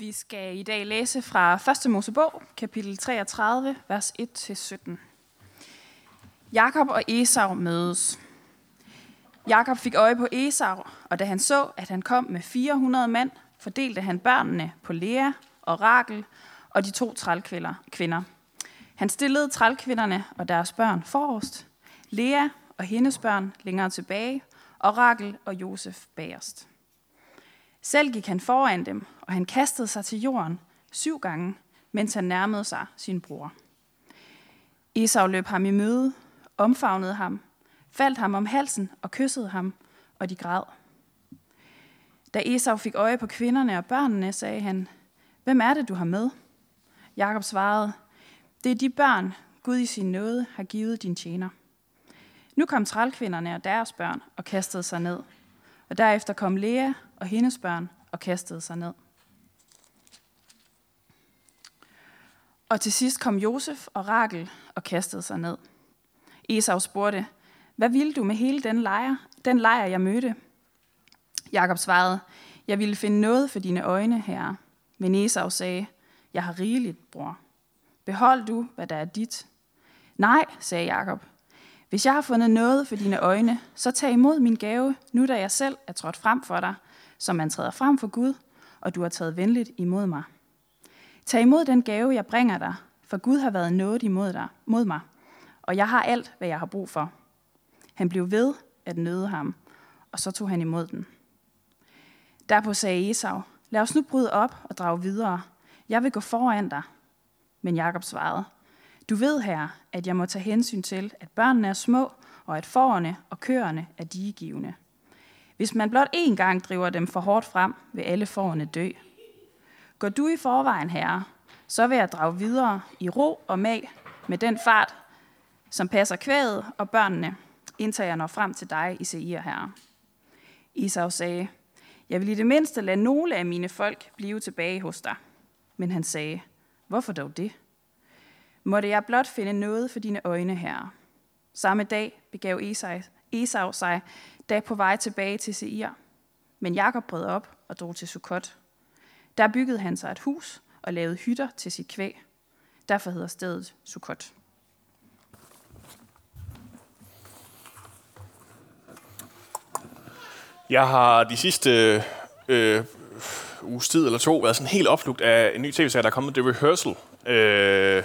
Vi skal i dag læse fra 1. Mosebog, kapitel 33, vers 1-17. Jakob og Esau mødes. Jakob fik øje på Esau, og da han så, at han kom med 400 mand, fordelte han børnene på Lea og Rakel og de to trælkvinder. Han stillede trælkvinderne og deres børn forrest, Lea og hendes børn længere tilbage, og Rakel og Josef bagerst. Selv gik han foran dem, og han kastede sig til jorden syv gange, mens han nærmede sig sin bror. Esau løb ham i møde, omfavnede ham, faldt ham om halsen og kyssede ham, og de græd. Da Esau fik øje på kvinderne og børnene, sagde han, Hvem er det, du har med? Jakob svarede, Det er de børn, Gud i sin nåde har givet din tjener. Nu kom trælkvinderne og deres børn og kastede sig ned. Og derefter kom Lea og hendes børn og kastede sig ned. Og til sidst kom Josef og Rakel og kastede sig ned. Esau spurgte, hvad ville du med hele den lejr, den lejr jeg mødte? Jakob svarede, jeg ville finde noget for dine øjne, herre. Men Esau sagde, jeg har rigeligt, bror. Behold du, hvad der er dit. Nej, sagde Jakob. Hvis jeg har fundet noget for dine øjne, så tag imod min gave, nu da jeg selv er trådt frem for dig, som man træder frem for Gud, og du har taget venligt imod mig. Tag imod den gave, jeg bringer dig, for Gud har været noget imod dig, mod mig, og jeg har alt, hvad jeg har brug for. Han blev ved at nøde ham, og så tog han imod den. Derpå sagde Esau, lad os nu bryde op og drage videre. Jeg vil gå foran dig. Men Jakob svarede, du ved herre, at jeg må tage hensyn til, at børnene er små, og at forerne og køerne er digegivende. Hvis man blot én gang driver dem for hårdt frem, vil alle forerne dø. Går du i forvejen, herre, så vil jeg drage videre i ro og mag med den fart, som passer kvædet og børnene, indtil jeg når frem til dig i Seir, herre. Isau sagde, jeg vil i det mindste lade nogle af mine folk blive tilbage hos dig. Men han sagde, hvorfor dog det? Måtte jeg blot finde noget for dine øjne, herre. Samme dag begav Esau sig, da på vej tilbage til Seir. Men Jakob brød op og drog til Sukkot. Der byggede han sig et hus og lavede hytter til sit kvæg. Derfor hedder stedet Sukkot. Jeg har de sidste øh, uges tid eller to været sådan helt opslugt af en ny tv-serie, der er kommet, The Rehearsal. Øh,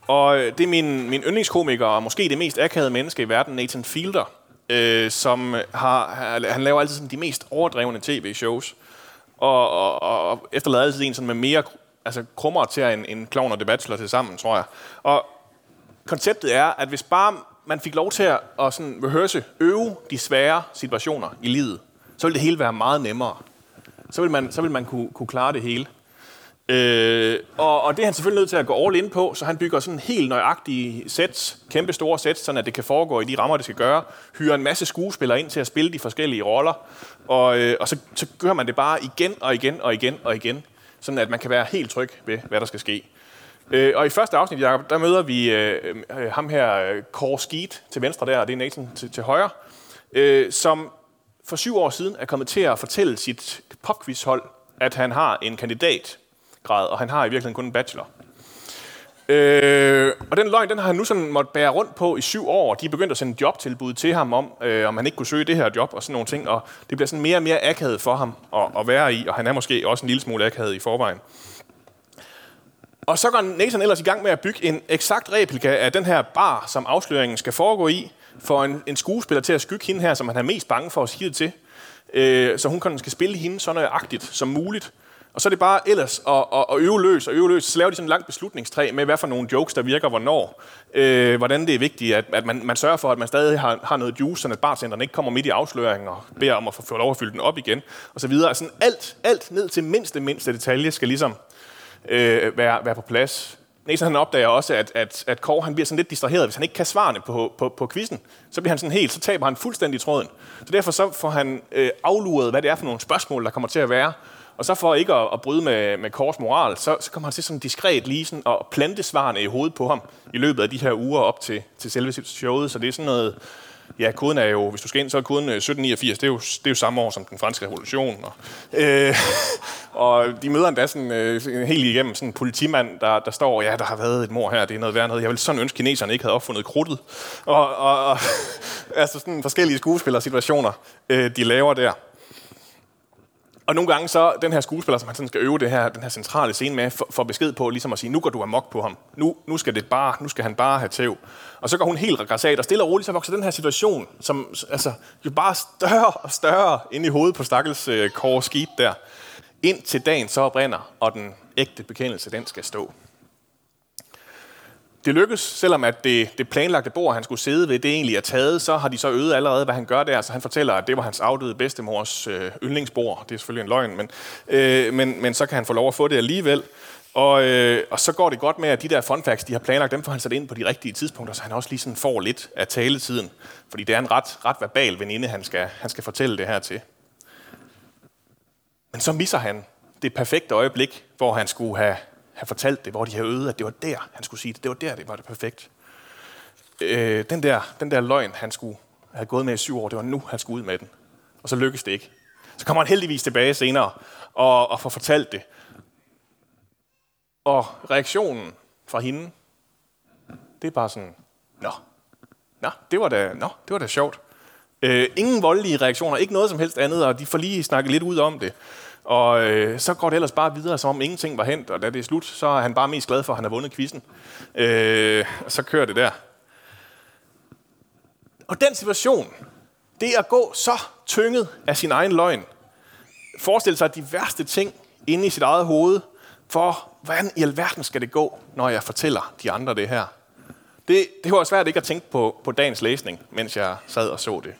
og det er min, min yndlingskomiker, og måske det mest akavede menneske i verden, Nathan Fielder, øh, som har, han laver altid sådan de mest overdrevne tv-shows, og, og, og efterlader altid en sådan med mere altså krummer til en, en Clown og The Bachelor til sammen, tror jeg. Og konceptet er, at hvis bare man fik lov til at, at sådan rehearse, øve de svære situationer i livet, så ville det hele være meget nemmere. Så ville man, så ville man kunne, kunne klare det hele. Øh, og, og det er han selvfølgelig nødt til at gå all in på, så han bygger sådan helt nøjagtige sets, kæmpe store sets, så at det kan foregå i de rammer, det skal gøre. Hyrer en masse skuespillere ind til at spille de forskellige roller, og, øh, og så, så gør man det bare igen og igen og igen og igen, sådan at man kan være helt tryg ved, hvad der skal ske. Øh, og i første afsnit, Jacob, der møder vi øh, øh ham her, øh, Kåre Skeet, til venstre der, og det er Nathan til, til højre, øh, som for syv år siden er kommet til at fortælle sit popquizhold, at han har en kandidat grad, og han har i virkeligheden kun en bachelor. Øh, og den løgn, den har han nu sådan måtte bære rundt på i syv år. De er begyndt at sende jobtilbud til ham om, øh, om han ikke kunne søge det her job og sådan nogle ting. Og det bliver sådan mere og mere akavet for ham at, at være i, og han er måske også en lille smule akavet i forvejen. Og så går Nathan ellers i gang med at bygge en eksakt replika af den her bar, som afsløringen skal foregå i, for en, en skuespiller til at skygge hende her, som han er mest bange for at sige det til. Øh, så hun kan, skal spille hende så nøjagtigt som muligt. Og så er det bare ellers at, at, at øve løs og øve løs. Så laver de sådan en lang beslutningstræ med, hvad for nogle jokes, der virker hvornår. Øh, hvordan det er vigtigt, at, at man, man sørger for, at man stadig har, har noget juice, så at bartenderen ikke kommer midt i afsløringen og beder om at få, få lov at fylde den op igen. Og så videre. Sådan alt, alt ned til mindste, mindste detalje skal ligesom øh, være, være på plads. Nathan han opdager også, at, at, at Kåre han bliver sådan lidt distraheret, hvis han ikke kan svarene på, på, på quizzen. Så bliver han sådan helt, så taber han fuldstændig tråden. Så derfor så får han øh, afluret, hvad det er for nogle spørgsmål, der kommer til at være. Og så for ikke at, at bryde med, med Kors moral, så, så kommer han til sådan diskret lige sådan at plante svarene i hovedet på ham i løbet af de her uger op til, til selve showet. Så det er sådan noget Ja, koden er jo, hvis du skal ind, så er koden øh, 1789. Det er jo, det er jo samme år som den franske revolution. Og, øh, og de møder endda sådan, øh, helt igennem sådan en politimand, der, der står, ja, der har været et mor her, det er noget værd noget. Jeg vil sådan ønske, kineserne ikke havde opfundet krudtet. Og, og, og altså sådan forskellige skuespillersituationer, øh, de laver der. Og nogle gange så, den her skuespiller, som han sådan skal øve det her, den her centrale scene med, får besked på ligesom at sige, nu går du amok på ham. Nu, nu, skal det bare, nu skal han bare have tæv. Og så går hun helt regressat, og stille og roligt, så vokser den her situation, som altså, jo bare større og større ind i hovedet på Stakkels øh, Kåre Skib der. Ind til dagen så brænder, og den ægte bekendelse, den skal stå. Det lykkes, selvom at det, det planlagte bord, han skulle sidde ved, det egentlig er taget, så har de så øget allerede, hvad han gør der. Så han fortæller, at det var hans afdøde bedstemors øh, yndlingsbord. Det er selvfølgelig en løgn, men, øh, men, men så kan han få lov at få det alligevel. Og, øh, og så går det godt med, at de der fun facts, de har planlagt, dem får han sat ind på de rigtige tidspunkter, så han også lige sådan får lidt af taletiden. Fordi det er en ret, ret verbal veninde, han skal, han skal fortælle det her til. Men så misser han det perfekte øjeblik, hvor han skulle have have fortalt det, hvor de havde øvet, at det var der, han skulle sige det. Det var der, det var det perfekt. Øh, den, der, den der løgn, han skulle have gået med i syv år, det var nu, han skulle ud med den. Og så lykkedes det ikke. Så kommer han heldigvis tilbage senere og, og får fortalt det. Og reaktionen fra hende, det er bare sådan, nå, nå, det var da, nå, det var da sjovt. Øh, ingen voldelige reaktioner, ikke noget som helst andet, og de får lige snakket lidt ud om det. Og øh, så går det ellers bare videre, som om ingenting var hent, og da det er slut, så er han bare mest glad for, at han har vundet quizzen. Øh, og så kører det der. Og den situation, det at gå så tynget af sin egen løgn, forestille sig de værste ting inde i sit eget hoved, for hvordan i alverden skal det gå, når jeg fortæller de andre det her? Det, det var svært ikke at tænke på, på dagens læsning, mens jeg sad og så det.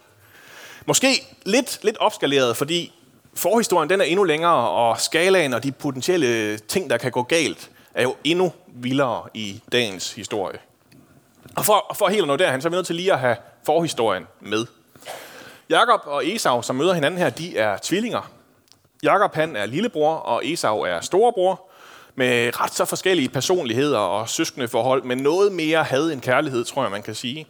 Måske lidt, lidt opskaleret, fordi forhistorien den er endnu længere, og skalaen og de potentielle ting, der kan gå galt, er jo endnu vildere i dagens historie. Og for, for helt at nå derhen, så er vi nødt til lige at have forhistorien med. Jakob og Esau, som møder hinanden her, de er tvillinger. Jakob han er lillebror, og Esau er storebror, med ret så forskellige personligheder og søskende forhold, men noget mere had end kærlighed, tror jeg, man kan sige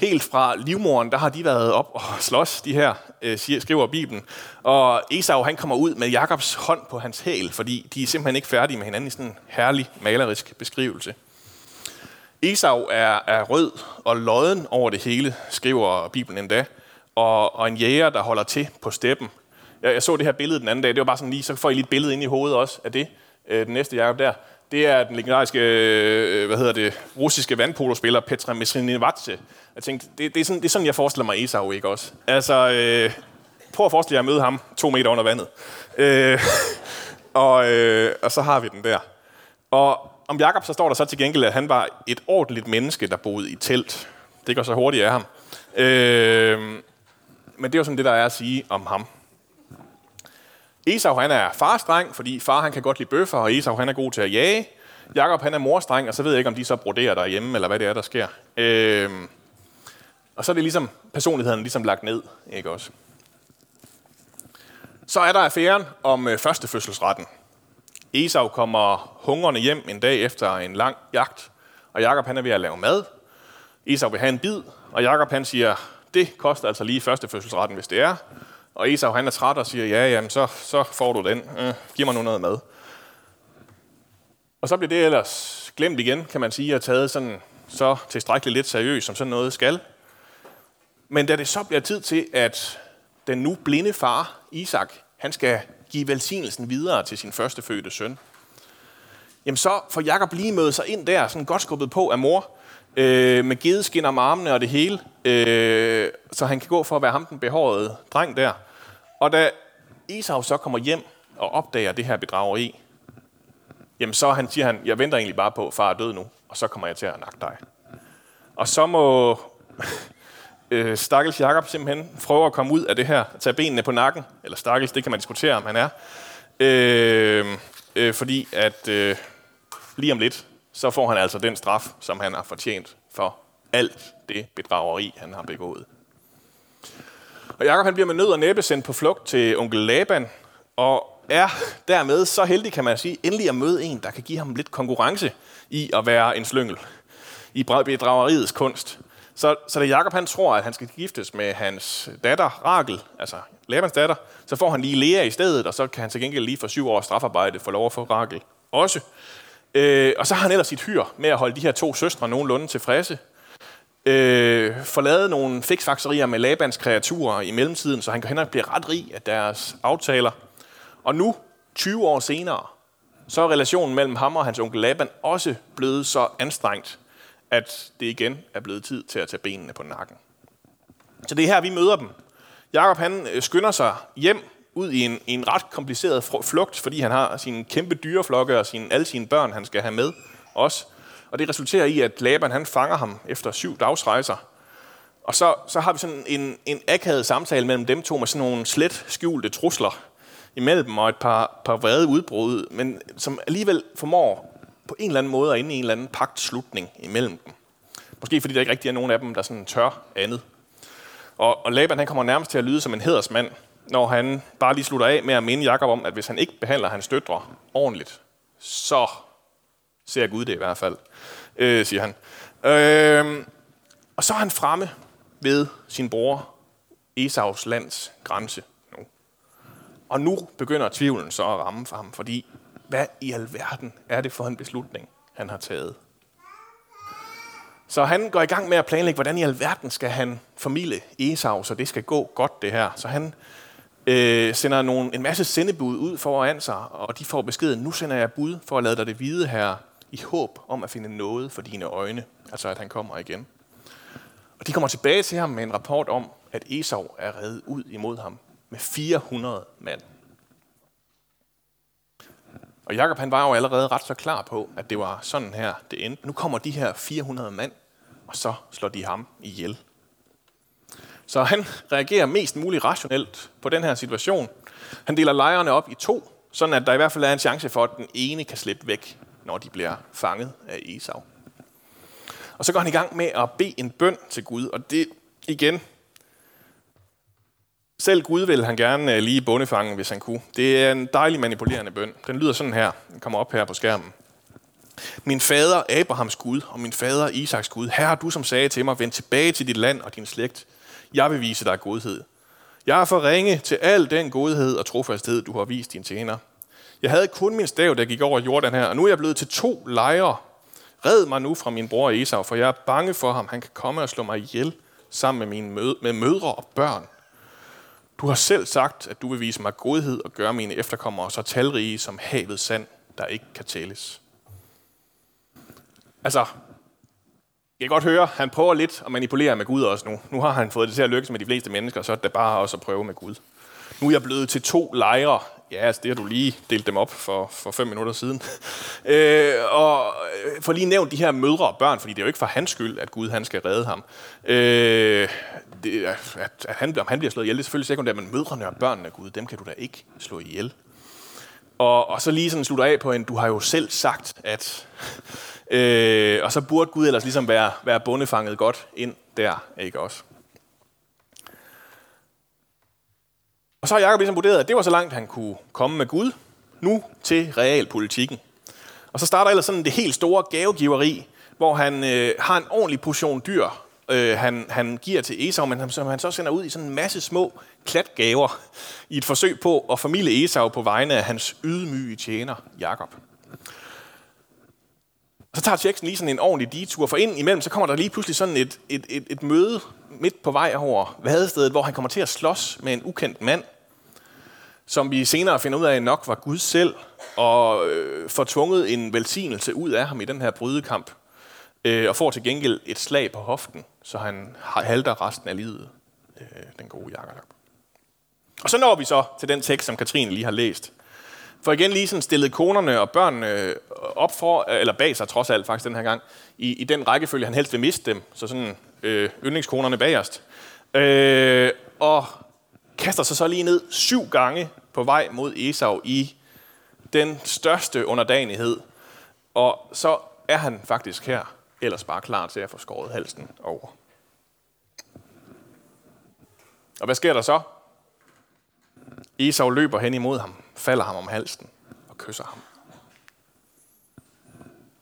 helt fra livmoren, der har de været op og slås, de her, øh, skriver Bibelen. Og Esau, han kommer ud med Jakobs hånd på hans hæl, fordi de er simpelthen ikke færdige med hinanden i sådan en herlig malerisk beskrivelse. Esau er, er rød og lodden over det hele, skriver Bibelen endda, og, og en jæger, der holder til på steppen. Jeg, jeg så det her billede den anden dag, det var bare sådan lige, så får I lige et billede ind i hovedet også af det, øh, den næste Jakob der det er den legendariske, øh, hvad hedder det, russiske vandpolospiller Petra Mesrinivatse. Jeg tænkte, det, det, er sådan, det er sådan, jeg forestiller mig Esau, ikke også? Altså, øh, prøv at forestille jer at møde ham to meter under vandet. Øh, og, øh, og så har vi den der. Og om Jakob så står der så til gengæld, at han var et ordentligt menneske, der boede i telt. Det går så hurtigt af ham. Øh, men det er jo sådan det, der er at sige om ham. Esau han er farstreng, fordi far han kan godt lide bøffer, og Esau han er god til at jage. Jakob han er morstreng, og så ved jeg ikke, om de så broderer derhjemme, eller hvad det er, der sker. Øhm, og så er det ligesom personligheden ligesom lagt ned, ikke også? Så er der affæren om øh, førstefødselsretten. Esau kommer hungrende hjem en dag efter en lang jagt, og Jakob han er ved at lave mad. Esau vil have en bid, og Jakob han siger, det koster altså lige førstefødselsretten, hvis det er. Og Esau han er træt og siger, ja, jamen, så, så får du den. Øh, giv mig nu noget mad. Og så bliver det ellers glemt igen, kan man sige, og taget sådan, så tilstrækkeligt lidt seriøst, som sådan noget skal. Men da det så bliver tid til, at den nu blinde far, Isak, han skal give velsignelsen videre til sin førstefødte søn, jamen så får Jakob lige mødet sig ind der, sådan godt skubbet på af mor, øh, med gedeskin om armene og det hele, øh, så han kan gå for at være ham den behårede dreng der. Og da Esau så kommer hjem og opdager det her bedrageri, jamen så han, siger han, jeg venter egentlig bare på, at far er død nu, og så kommer jeg til at nakke dig. Og så må øh, Stakkels Jakob simpelthen prøve at komme ud af det her, tage benene på nakken, eller Stakkels, det kan man diskutere, om han er, øh, øh, fordi at øh, lige om lidt, så får han altså den straf, som han har fortjent for alt det bedrageri, han har begået. Og Jakob han bliver med nød og næppe sendt på flugt til onkel Laban, og er dermed så heldig, kan man sige, endelig at møde en, der kan give ham lidt konkurrence i at være en slyngel i bedrageriets kunst. Så, så da Jakob han tror, at han skal giftes med hans datter, Rakel, altså Labans datter, så får han lige Lea i stedet, og så kan han til gengæld lige for syv års strafarbejde få lov at få Rakel også. Øh, og så har han ellers sit hyr med at holde de her to søstre nogenlunde tilfredse. Øh, får lavet nogle fiksfakserier med Labans kreaturer i mellemtiden, så han kan hen og blive ret rig af deres aftaler. Og nu, 20 år senere, så er relationen mellem ham og hans onkel Laban også blevet så anstrengt, at det igen er blevet tid til at tage benene på nakken. Så det er her, vi møder dem. Jakob han øh, skynder sig hjem ud i en, i en ret kompliceret flugt, fordi han har sine kæmpe dyreflokke og sine, alle sine børn, han skal have med også. Og det resulterer i, at Laban han fanger ham efter syv dagsrejser. Og så, så har vi sådan en, en akavet samtale mellem dem to med sådan nogle slet skjulte trusler imellem dem og et par, par vrede udbrud, men som alligevel formår på en eller anden måde at ind i en eller anden pagtslutning imellem dem. Måske fordi der ikke rigtig er nogen af dem, der sådan tør andet. Og, og Laban han kommer nærmest til at lyde som en hedersmand, når han bare lige slutter af med at minde Jakob om, at hvis han ikke behandler hans døtre ordentligt, så ser Gud det i hvert fald, øh, siger han. Øh, og så er han fremme ved sin bror Esaus lands grænse nu. Og nu begynder tvivlen så at ramme for ham, fordi hvad i alverden er det for en beslutning, han har taget? Så han går i gang med at planlægge, hvordan i alverden skal han formidle Esau, så det skal gå godt det her. Så han øh, sender nogle, en masse sendebud ud foran sig, og de får beskeden, nu sender jeg bud for at lade dig det vide her, i håb om at finde noget for dine øjne, altså at han kommer igen. Og de kommer tilbage til ham med en rapport om, at Esau er reddet ud imod ham med 400 mand. Og Jakob han var jo allerede ret så klar på, at det var sådan her, det endte. Nu kommer de her 400 mand, og så slår de ham ihjel. Så han reagerer mest muligt rationelt på den her situation. Han deler lejrene op i to, sådan at der i hvert fald er en chance for, at den ene kan slippe væk, når de bliver fanget af Esau. Og så går han i gang med at bede en bøn til Gud, og det igen, selv Gud vil han gerne øh, lige bondefange, hvis han kunne. Det er en dejlig manipulerende bøn. Den lyder sådan her. Den kommer op her på skærmen. Min fader Abrahams Gud og min fader Isaks Gud, herre du som sagde til mig, vend tilbage til dit land og din slægt. Jeg vil vise dig godhed. Jeg er for ringe til al den godhed og trofasthed, du har vist din tjener. Jeg havde kun min stav, der gik over Jordan her, og nu er jeg blevet til to lejre. Red mig nu fra min bror Esau, for jeg er bange for ham. Han kan komme og slå mig ihjel sammen med mine mød- med mødre og børn. Du har selv sagt, at du vil vise mig godhed og gøre mine efterkommere så talrige som havet sand, der ikke kan tælles. Altså, jeg kan godt høre, han prøver lidt at manipulere med Gud også nu. Nu har han fået det til at lykkes med de fleste mennesker, så er det bare også at prøve med Gud. Nu er jeg blevet til to lejre. Ja, altså, det har du lige delt dem op for, for fem minutter siden. øh, og øh, for lige nævnt de her mødre og børn, fordi det er jo ikke for hans skyld, at Gud han skal redde ham. Øh, det, at, at han, om han bliver slået ihjel, det er selvfølgelig sekundært, men mødrene og børnene af Gud, dem kan du da ikke slå ihjel. Og, og så lige sådan slutter af på en, du har jo selv sagt, at... Øh, og så burde Gud ellers ligesom være, være bundefanget godt ind der, ikke også? Og så har Jacob ligesom vurderet, at det var så langt, han kunne komme med Gud. Nu til realpolitikken. Og så starter ellers sådan det helt store gavegiveri, hvor han øh, har en ordentlig portion dyr, øh, han, han giver til Esau, men som han så sender ud i sådan en masse små klatgaver i et forsøg på at familie Esau på vegne af hans ydmyge tjener, Jakob. Så tager teksten lige sådan en ordentlig detur, for ind imellem, så kommer der lige pludselig sådan et, et, et, et møde midt på vej over vadestedet, hvor han kommer til at slås med en ukendt mand, som vi senere finder ud af nok var Gud selv, og øh, får tvunget en velsignelse ud af ham i den her brydekamp, øh, og får til gengæld et slag på hoften, så han halter resten af livet, øh, den gode Jakob. Og så når vi så til den tekst, som Katrine lige har læst. For igen lige sådan stillede konerne og børnene øh, op for, øh, eller bag sig trods alt faktisk den her gang, i, i den rækkefølge, han helst vil miste dem, så sådan øh, yndlingskonerne bagerst. Øh, og kaster sig så lige ned syv gange på vej mod Esau i den største underdanighed. Og så er han faktisk her ellers bare klar til at få skåret halsen over. Og hvad sker der så? Esau løber hen imod ham, falder ham om halsen og kysser ham.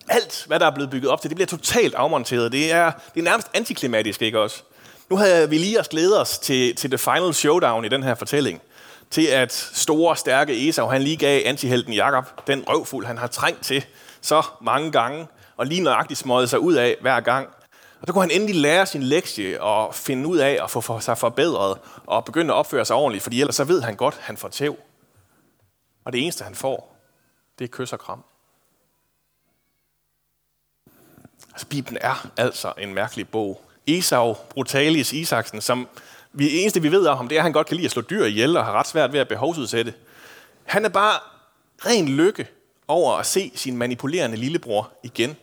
alt, hvad der er blevet bygget op til, det bliver totalt afmonteret. Det er, det er nærmest antiklimatisk, ikke også? Nu havde vi lige glædet os til, til the final showdown i den her fortælling. Til at store, stærke Esau, han lige gav antihelten Jakob den røvfuld, han har trængt til så mange gange, og lige nøjagtigt smøget sig ud af hver gang. Og så kunne han endelig lære sin lektie og finde ud af at få sig forbedret og begynde at opføre sig ordentligt, fordi ellers så ved han godt, at han får tæv. Og det eneste, han får, det er kys og kram. Altså, Bibelen er altså en mærkelig bog. Esau Brutalis Isaksen, som vi eneste vi ved om ham, det er, at han godt kan lide at slå dyr ihjel og har ret svært ved at behovsudsætte. Han er bare ren lykke over at se sin manipulerende lillebror igen,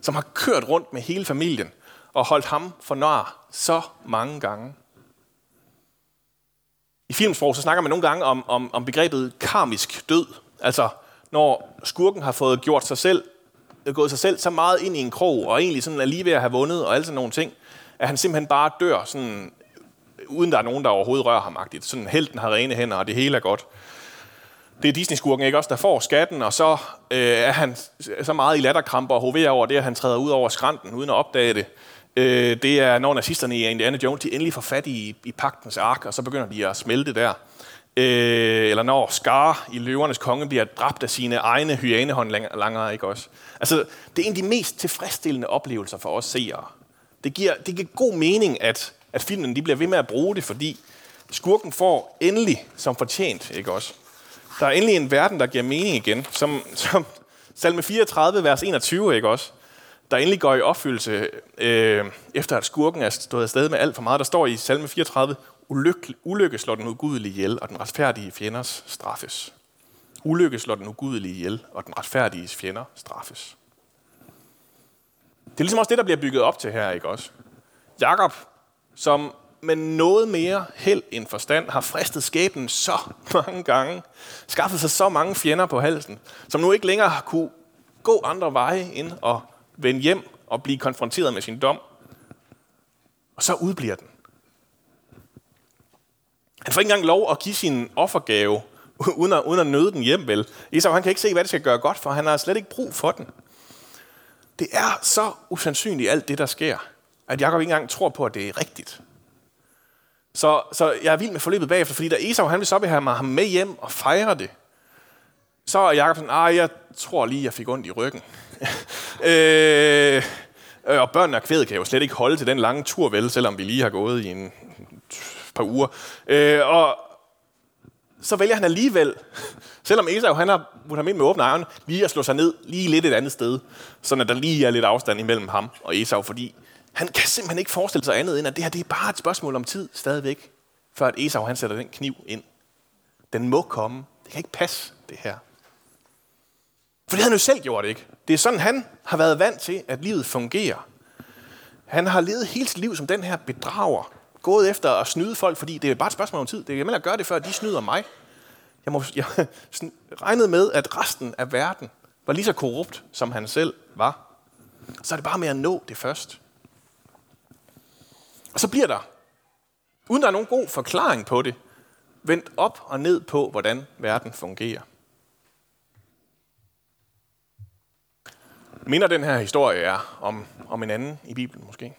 som har kørt rundt med hele familien og holdt ham for nar så mange gange. I filmsprog så snakker man nogle gange om, om, om begrebet karmisk død. Altså, når skurken har fået gjort sig selv, gået sig selv så meget ind i en krog, og egentlig sådan er lige ved at have vundet, og alle sådan nogle ting, at han simpelthen bare dør, sådan, uden der er nogen, der overhovedet rører ham agtigt. Sådan helten har rene hænder, og det hele er godt. Det er Disney-skurken, ikke også, der får skatten, og så øh, er han så meget i latterkramper og hoverer over det, at han træder ud over skrænten, uden at opdage det. Øh, det er, når nazisterne i Indiana Jones, de endelig får fat i, i pagtens ark, og så begynder de at smelte der. Øh, eller når Scar i Løvernes Konge bliver dræbt af sine egne hyænehåndlanger, ikke også? Altså, det er en af de mest tilfredsstillende oplevelser for os seere. Det giver, det giver god mening, at, at filmen de bliver ved med at bruge det, fordi skurken får endelig som fortjent, ikke også? Der er endelig en verden, der giver mening igen, som, som salme 34, vers 21, ikke også? Der endelig går i opfyldelse, øh, efter at skurken er stået afsted med alt for meget. Der står i salme 34, ulykke, ulykke slår den ugudelige ihjel, og den retfærdige fjenders straffes. Ulykke slår den ugudelige ihjel, og den retfærdige fjender straffes. Det er ligesom også det, der bliver bygget op til her, ikke også? Jakob, som med noget mere held end forstand har fristet skæbnen så mange gange, skaffet sig så mange fjender på halsen, som nu ikke længere har kunne gå andre veje end at vende hjem og blive konfronteret med sin dom. Og så udbliver den. Han får ikke engang lov at give sin offergave, uden at, uden at nøde den hjem, vel? Isak, han kan ikke se, hvad det skal gøre godt for. Han har slet ikke brug for den. Det er så usandsynligt alt det, der sker, at Jacob ikke engang tror på, at det er rigtigt. Så, så jeg er vild med forløbet bagefter, fordi da Esau han vil så vil have ham med hjem og fejre det, så er Jacob sådan, ah, jeg tror lige, jeg fik ondt i ryggen. øh, og børnene og kvædet kan jo slet ikke holde til den lange tur, vel, selvom vi lige har gået i en par uger. Øh, og så vælger han alligevel, selvom Esau han har hun har ind med åbne øjne, lige at slå sig ned lige lidt et andet sted, så der lige er lidt afstand imellem ham og Esau, fordi han kan simpelthen ikke forestille sig andet end, at det her det er bare et spørgsmål om tid stadigvæk, før at Esau han sætter den kniv ind. Den må komme. Det kan ikke passe, det her. For det havde han jo selv gjort, ikke? Det er sådan, han har været vant til, at livet fungerer. Han har levet hele sit liv som den her bedrager, gået efter at snyde folk, fordi det er bare et spørgsmål om tid. Det er at gøre det, før de snyder mig. Jeg, må, jeg regnede med, at resten af verden var lige så korrupt, som han selv var. Så er det bare med at nå det først. Og så bliver der, uden der er nogen god forklaring på det, vendt op og ned på, hvordan verden fungerer. Minder den her historie er om, om en anden i Bibelen måske?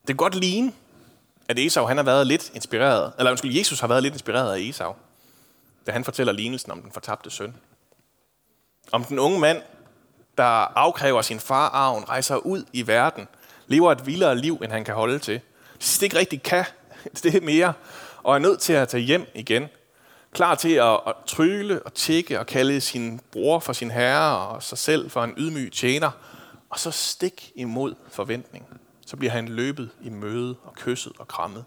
Det kan godt ligne, at Esau han har været lidt inspireret, eller undskyld, Jesus har været lidt inspireret af Esau, da han fortæller lignelsen om den fortabte søn. Om den unge mand, der afkræver sin far arven, rejser ud i verden, lever et vildere liv, end han kan holde til. Det ikke rigtig kan det mere, og er nødt til at tage hjem igen. Klar til at, at og tjekke og kalde sin bror for sin herre og sig selv for en ydmyg tjener, og så stik imod forventning. Så bliver han løbet i møde og kysset og krammet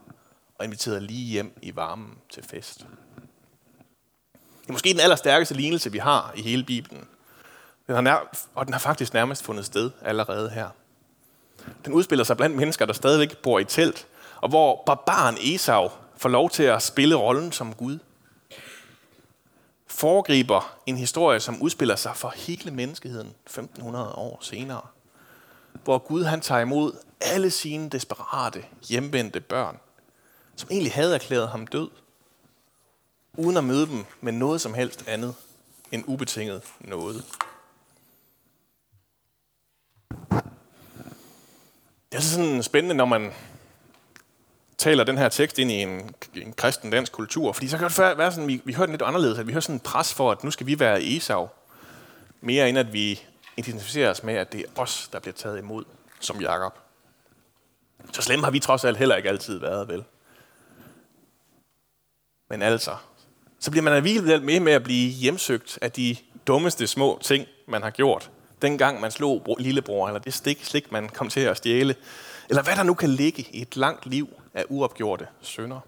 og inviteret lige hjem i varmen til fest. Det er måske den allerstærkeste lignelse, vi har i hele Bibelen. Den har nær, og den har faktisk nærmest fundet sted allerede her. Den udspiller sig blandt mennesker, der stadigvæk bor i telt, og hvor barbaren Esau får lov til at spille rollen som Gud. Foregriber en historie, som udspiller sig for hele menneskeheden 1500 år senere. Hvor Gud han tager imod alle sine desperate, hjemvendte børn, som egentlig havde erklæret ham død. uden at møde dem med noget som helst andet end ubetinget noget. Det er altså sådan spændende, når man taler den her tekst ind i en, en kristen dansk kultur, fordi så kan det være sådan, vi, vi hører den lidt anderledes, at vi hører sådan en pres for, at nu skal vi være Esau, mere end at vi identificerer os med, at det er os, der bliver taget imod som Jakob. Så slemme har vi trods alt heller ikke altid været, vel? Men altså, så bliver man alligevel med med at blive hjemsøgt af de dummeste små ting, man har gjort. Dengang man slog lillebror, eller det stik, slik, man kom til at stjæle. Eller hvad der nu kan ligge i et langt liv af uopgjorte sønder.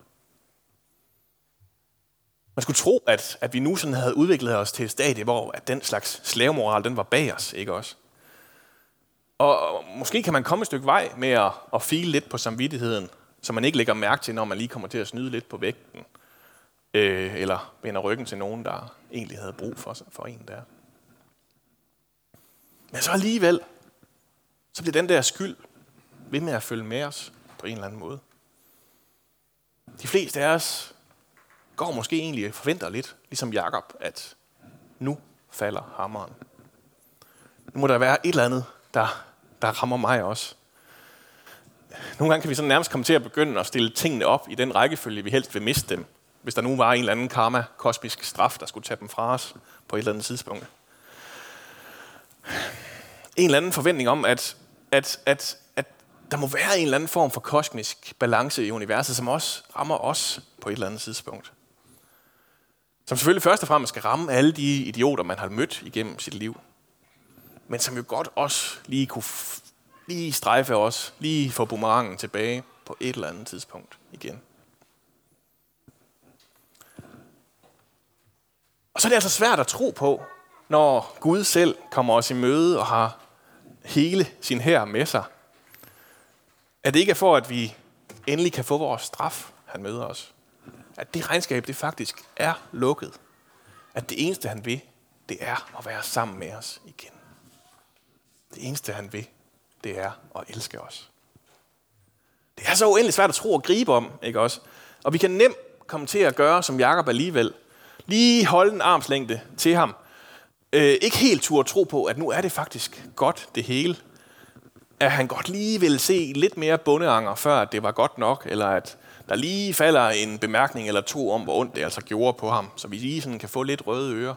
Man skulle tro, at, at vi nu sådan havde udviklet os til et stadie, hvor at den slags slavemoral, den var bag os, ikke også? Og, måske kan man komme et stykke vej med at, at file lidt på samvittigheden, så man ikke lægger mærke til, når man lige kommer til at snyde lidt på vægten, øh, eller vender ryggen til nogen, der egentlig havde brug for, for en der. Men så alligevel, så bliver den der skyld ved med at følge med os på en eller anden måde. De fleste af os går måske egentlig forventer lidt, ligesom Jakob, at nu falder hammeren. Nu må der være et eller andet, der, der rammer mig også. Nogle gange kan vi sådan nærmest komme til at begynde at stille tingene op i den rækkefølge, vi helst vil miste dem, hvis der nu var en eller anden karma, kosmisk straf, der skulle tage dem fra os på et eller andet tidspunkt. En eller anden forventning om, at, at, at, at der må være en eller anden form for kosmisk balance i universet, som også rammer os på et eller andet tidspunkt. Som selvfølgelig først og fremmest skal ramme alle de idioter, man har mødt igennem sit liv. Men som jo godt også lige kunne lige strejfe os, lige få boomerangen tilbage på et eller andet tidspunkt igen. Og så er det altså svært at tro på, når Gud selv kommer os i møde og har hele sin her med sig. At det ikke er for, at vi endelig kan få vores straf, han møder os. At det regnskab, det faktisk er lukket. At det eneste, han vil, det er at være sammen med os igen. Det eneste, han vil, det er at elske os. Det er så uendelig svært at tro og gribe om, ikke også? Og vi kan nemt komme til at gøre, som Jakob alligevel. Lige holde en armslængde til ham. Øh, ikke helt turde tro på, at nu er det faktisk godt det hele. At han godt lige ville se lidt mere bundeanger, før det var godt nok, eller at der lige falder en bemærkning eller to om, hvor ondt det altså gjorde på ham, så vi lige sådan kan få lidt røde ører.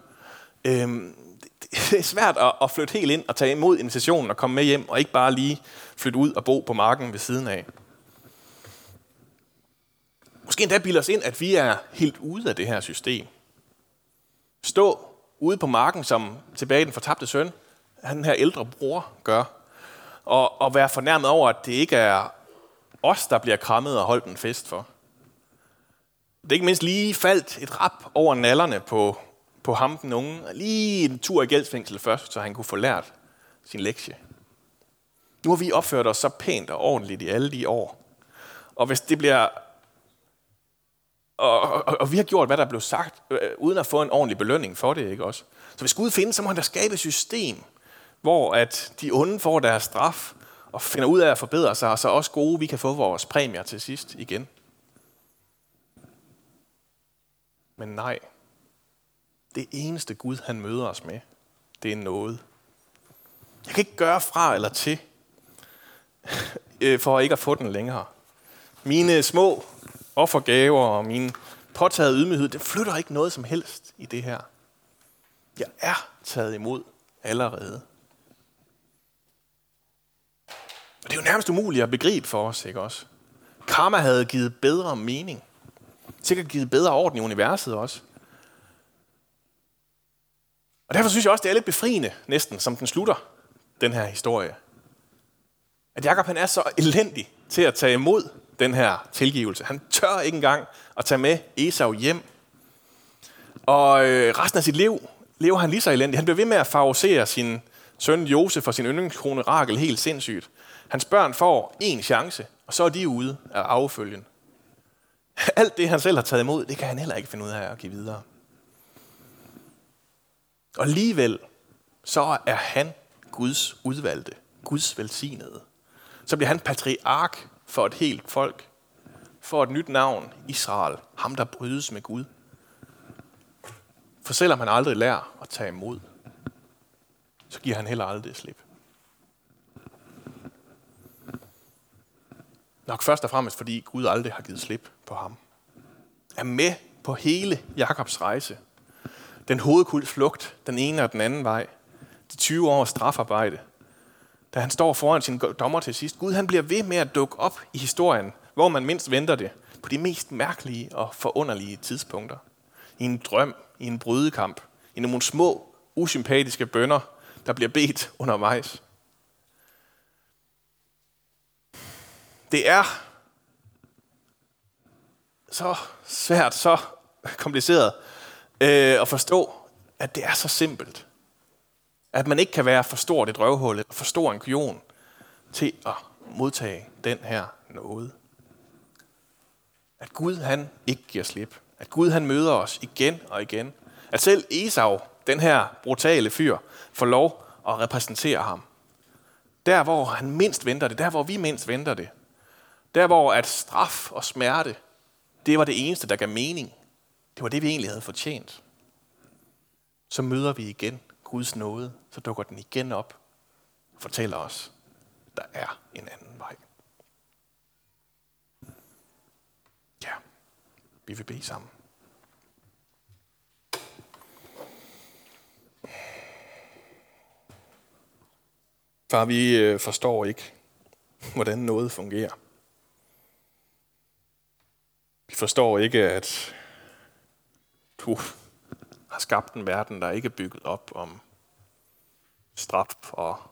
Øhm, det er svært at, at flytte helt ind og tage imod invitationen og komme med hjem, og ikke bare lige flytte ud og bo på marken ved siden af. Måske endda bilder os ind, at vi er helt ude af det her system. Stå ude på marken, som tilbage i den fortabte søn, han her ældre bror gør, og, og være fornærmet over, at det ikke er os, der bliver krammet og holdt en fest for. Det er ikke mindst lige faldt et rap over nallerne på, på ham, den unge. Lige en tur i gældsfængsel først, så han kunne få lært sin lektie. Nu har vi opført os så pænt og ordentligt i alle de år. Og hvis det bliver... Og, og, og vi har gjort, hvad der blev sagt, øh, uden at få en ordentlig belønning for det, ikke også? Så hvis Gud findes, så må han da skabe et system, hvor at de onde får deres straf, og finder ud af at forbedre sig, og så også gode, vi kan få vores præmier til sidst igen. Men nej, det eneste Gud, han møder os med, det er noget. Jeg kan ikke gøre fra eller til, øh, for ikke at få den længere. Mine små offergaver og min påtaget ydmyghed, det flytter ikke noget som helst i det her. Jeg er taget imod allerede. Og det er jo nærmest umuligt at begribe for os, ikke også? Karma havde givet bedre mening. Sikkert givet bedre orden i universet også. Og derfor synes jeg også, det er lidt befriende, næsten, som den slutter, den her historie. At Jakob han er så elendig til at tage imod den her tilgivelse. Han tør ikke engang at tage med Esau hjem. Og øh, resten af sit liv lever han lige så elendig. Han bliver ved med at favorisere sin søn Josef og sin yndlingskone Rakel helt sindssygt. Hans børn får en chance, og så er de ude af affølgen. Alt det, han selv har taget imod, det kan han heller ikke finde ud af at give videre. Og alligevel, så er han Guds udvalgte, Guds velsignede. Så bliver han patriark for et helt folk, for et nyt navn, Israel, ham der brydes med Gud. For selvom han aldrig lærer at tage imod, så giver han heller aldrig slip. Nok først og fremmest, fordi Gud aldrig har givet slip på ham. Er med på hele Jakobs rejse. Den hovedkult flugt, den ene og den anden vej. De 20 års strafarbejde. Da han står foran sin dommer til sidst. Gud han bliver ved med at dukke op i historien, hvor man mindst venter det. På de mest mærkelige og forunderlige tidspunkter. I en drøm, i en brydekamp, i nogle små, usympatiske bønder, der bliver bedt undervejs. Det er så svært, så kompliceret øh, at forstå, at det er så simpelt. At man ikke kan være for stort et røvhul, for stor en kujon til at modtage den her nåde. At Gud han ikke giver slip. At Gud han møder os igen og igen. At selv Esau, den her brutale fyr, får lov at repræsentere ham. Der, hvor han mindst venter det. Der, hvor vi mindst venter det. Der, hvor at straf og smerte, det var det eneste, der gav mening. Det var det, vi egentlig havde fortjent. Så møder vi igen Guds nåde. Så dukker den igen op og fortæller os, der er en anden vej. Ja, vi vil bede sammen. Far, vi øh, forstår ikke, hvordan noget fungerer. De forstår ikke, at du har skabt en verden, der ikke er bygget op om straf og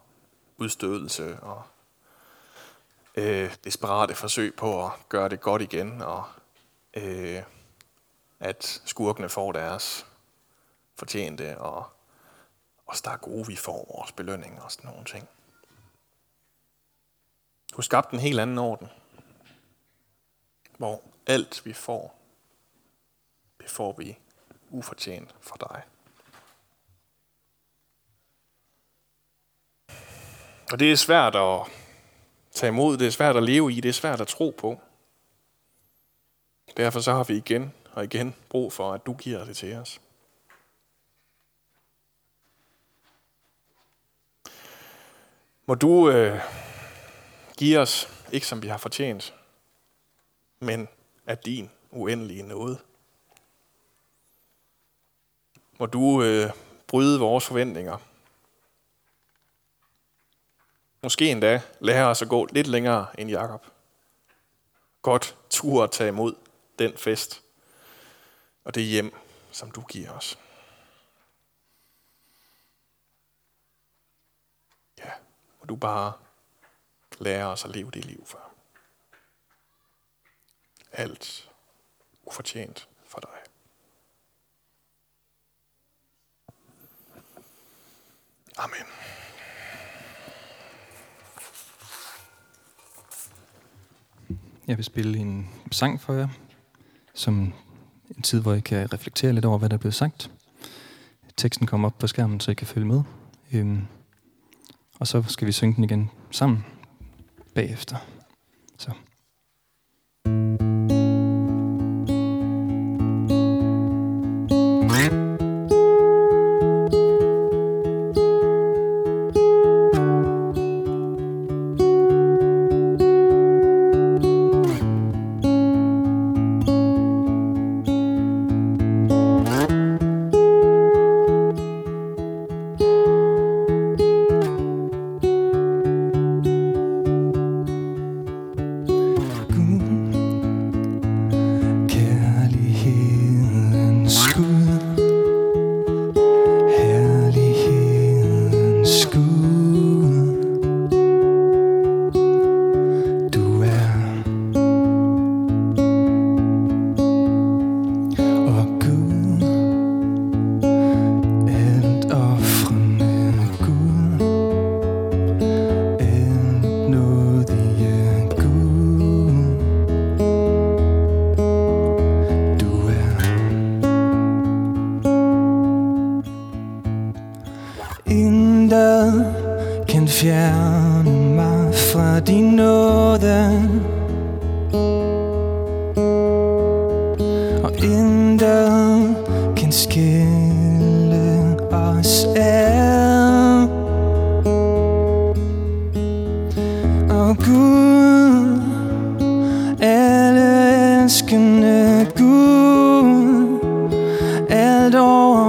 udstødelse og øh, desperate forsøg på at gøre det godt igen, og øh, at skurkene får deres fortjente, og os, der er gode, vi får vores belønning og sådan nogle ting. Du har skabt en helt anden orden, hvor alt vi får, det får vi ufortjent fra dig. Og det er svært at tage imod, det er svært at leve i, det er svært at tro på. Derfor så har vi igen og igen brug for, at du giver det til os. Må du øh, give os, ikke som vi har fortjent, men af din uendelige nåde. Må du øh, bryde vores forventninger. Måske endda lære os at gå lidt længere end Jakob. Godt tur at tage imod den fest og det hjem, som du giver os. Ja, må du bare lære os at leve det liv for alt ufortjent for dig. Amen. Jeg vil spille en sang for jer, som en tid, hvor I kan reflektere lidt over, hvad der er blevet sagt. Teksten kommer op på skærmen, så I kan følge med. Øhm, og så skal vi synge den igen sammen bagefter. Så.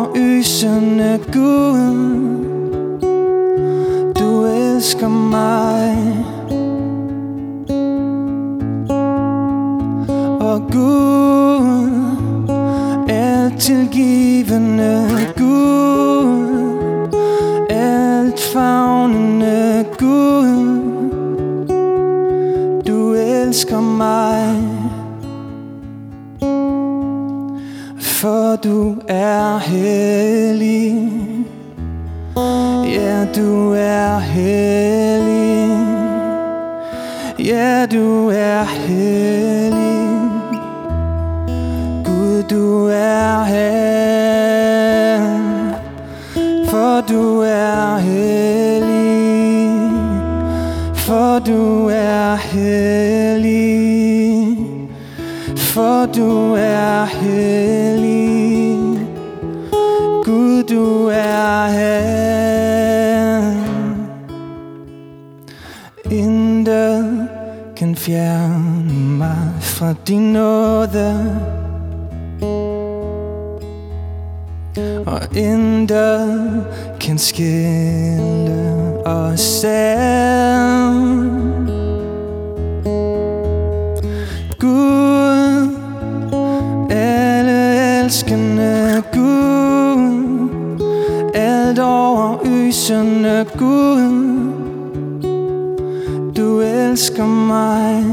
Overøsende Gud. Du elsker mig. For du er hellig. Ja, du er hellig. Ja, du er hellig. Gud, du er her. For du er hellig. For du er hellig. For du er hellig. Gud, du er her. Intet kan fjerne mig fra din nåde. Og intet kan skille os selv. Lysende Gud Du elsker mig.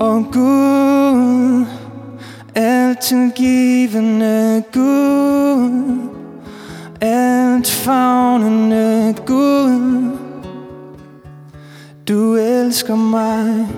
Og Gud alt tilgivende Gud Alt fagnende Gud. Du elsker mig.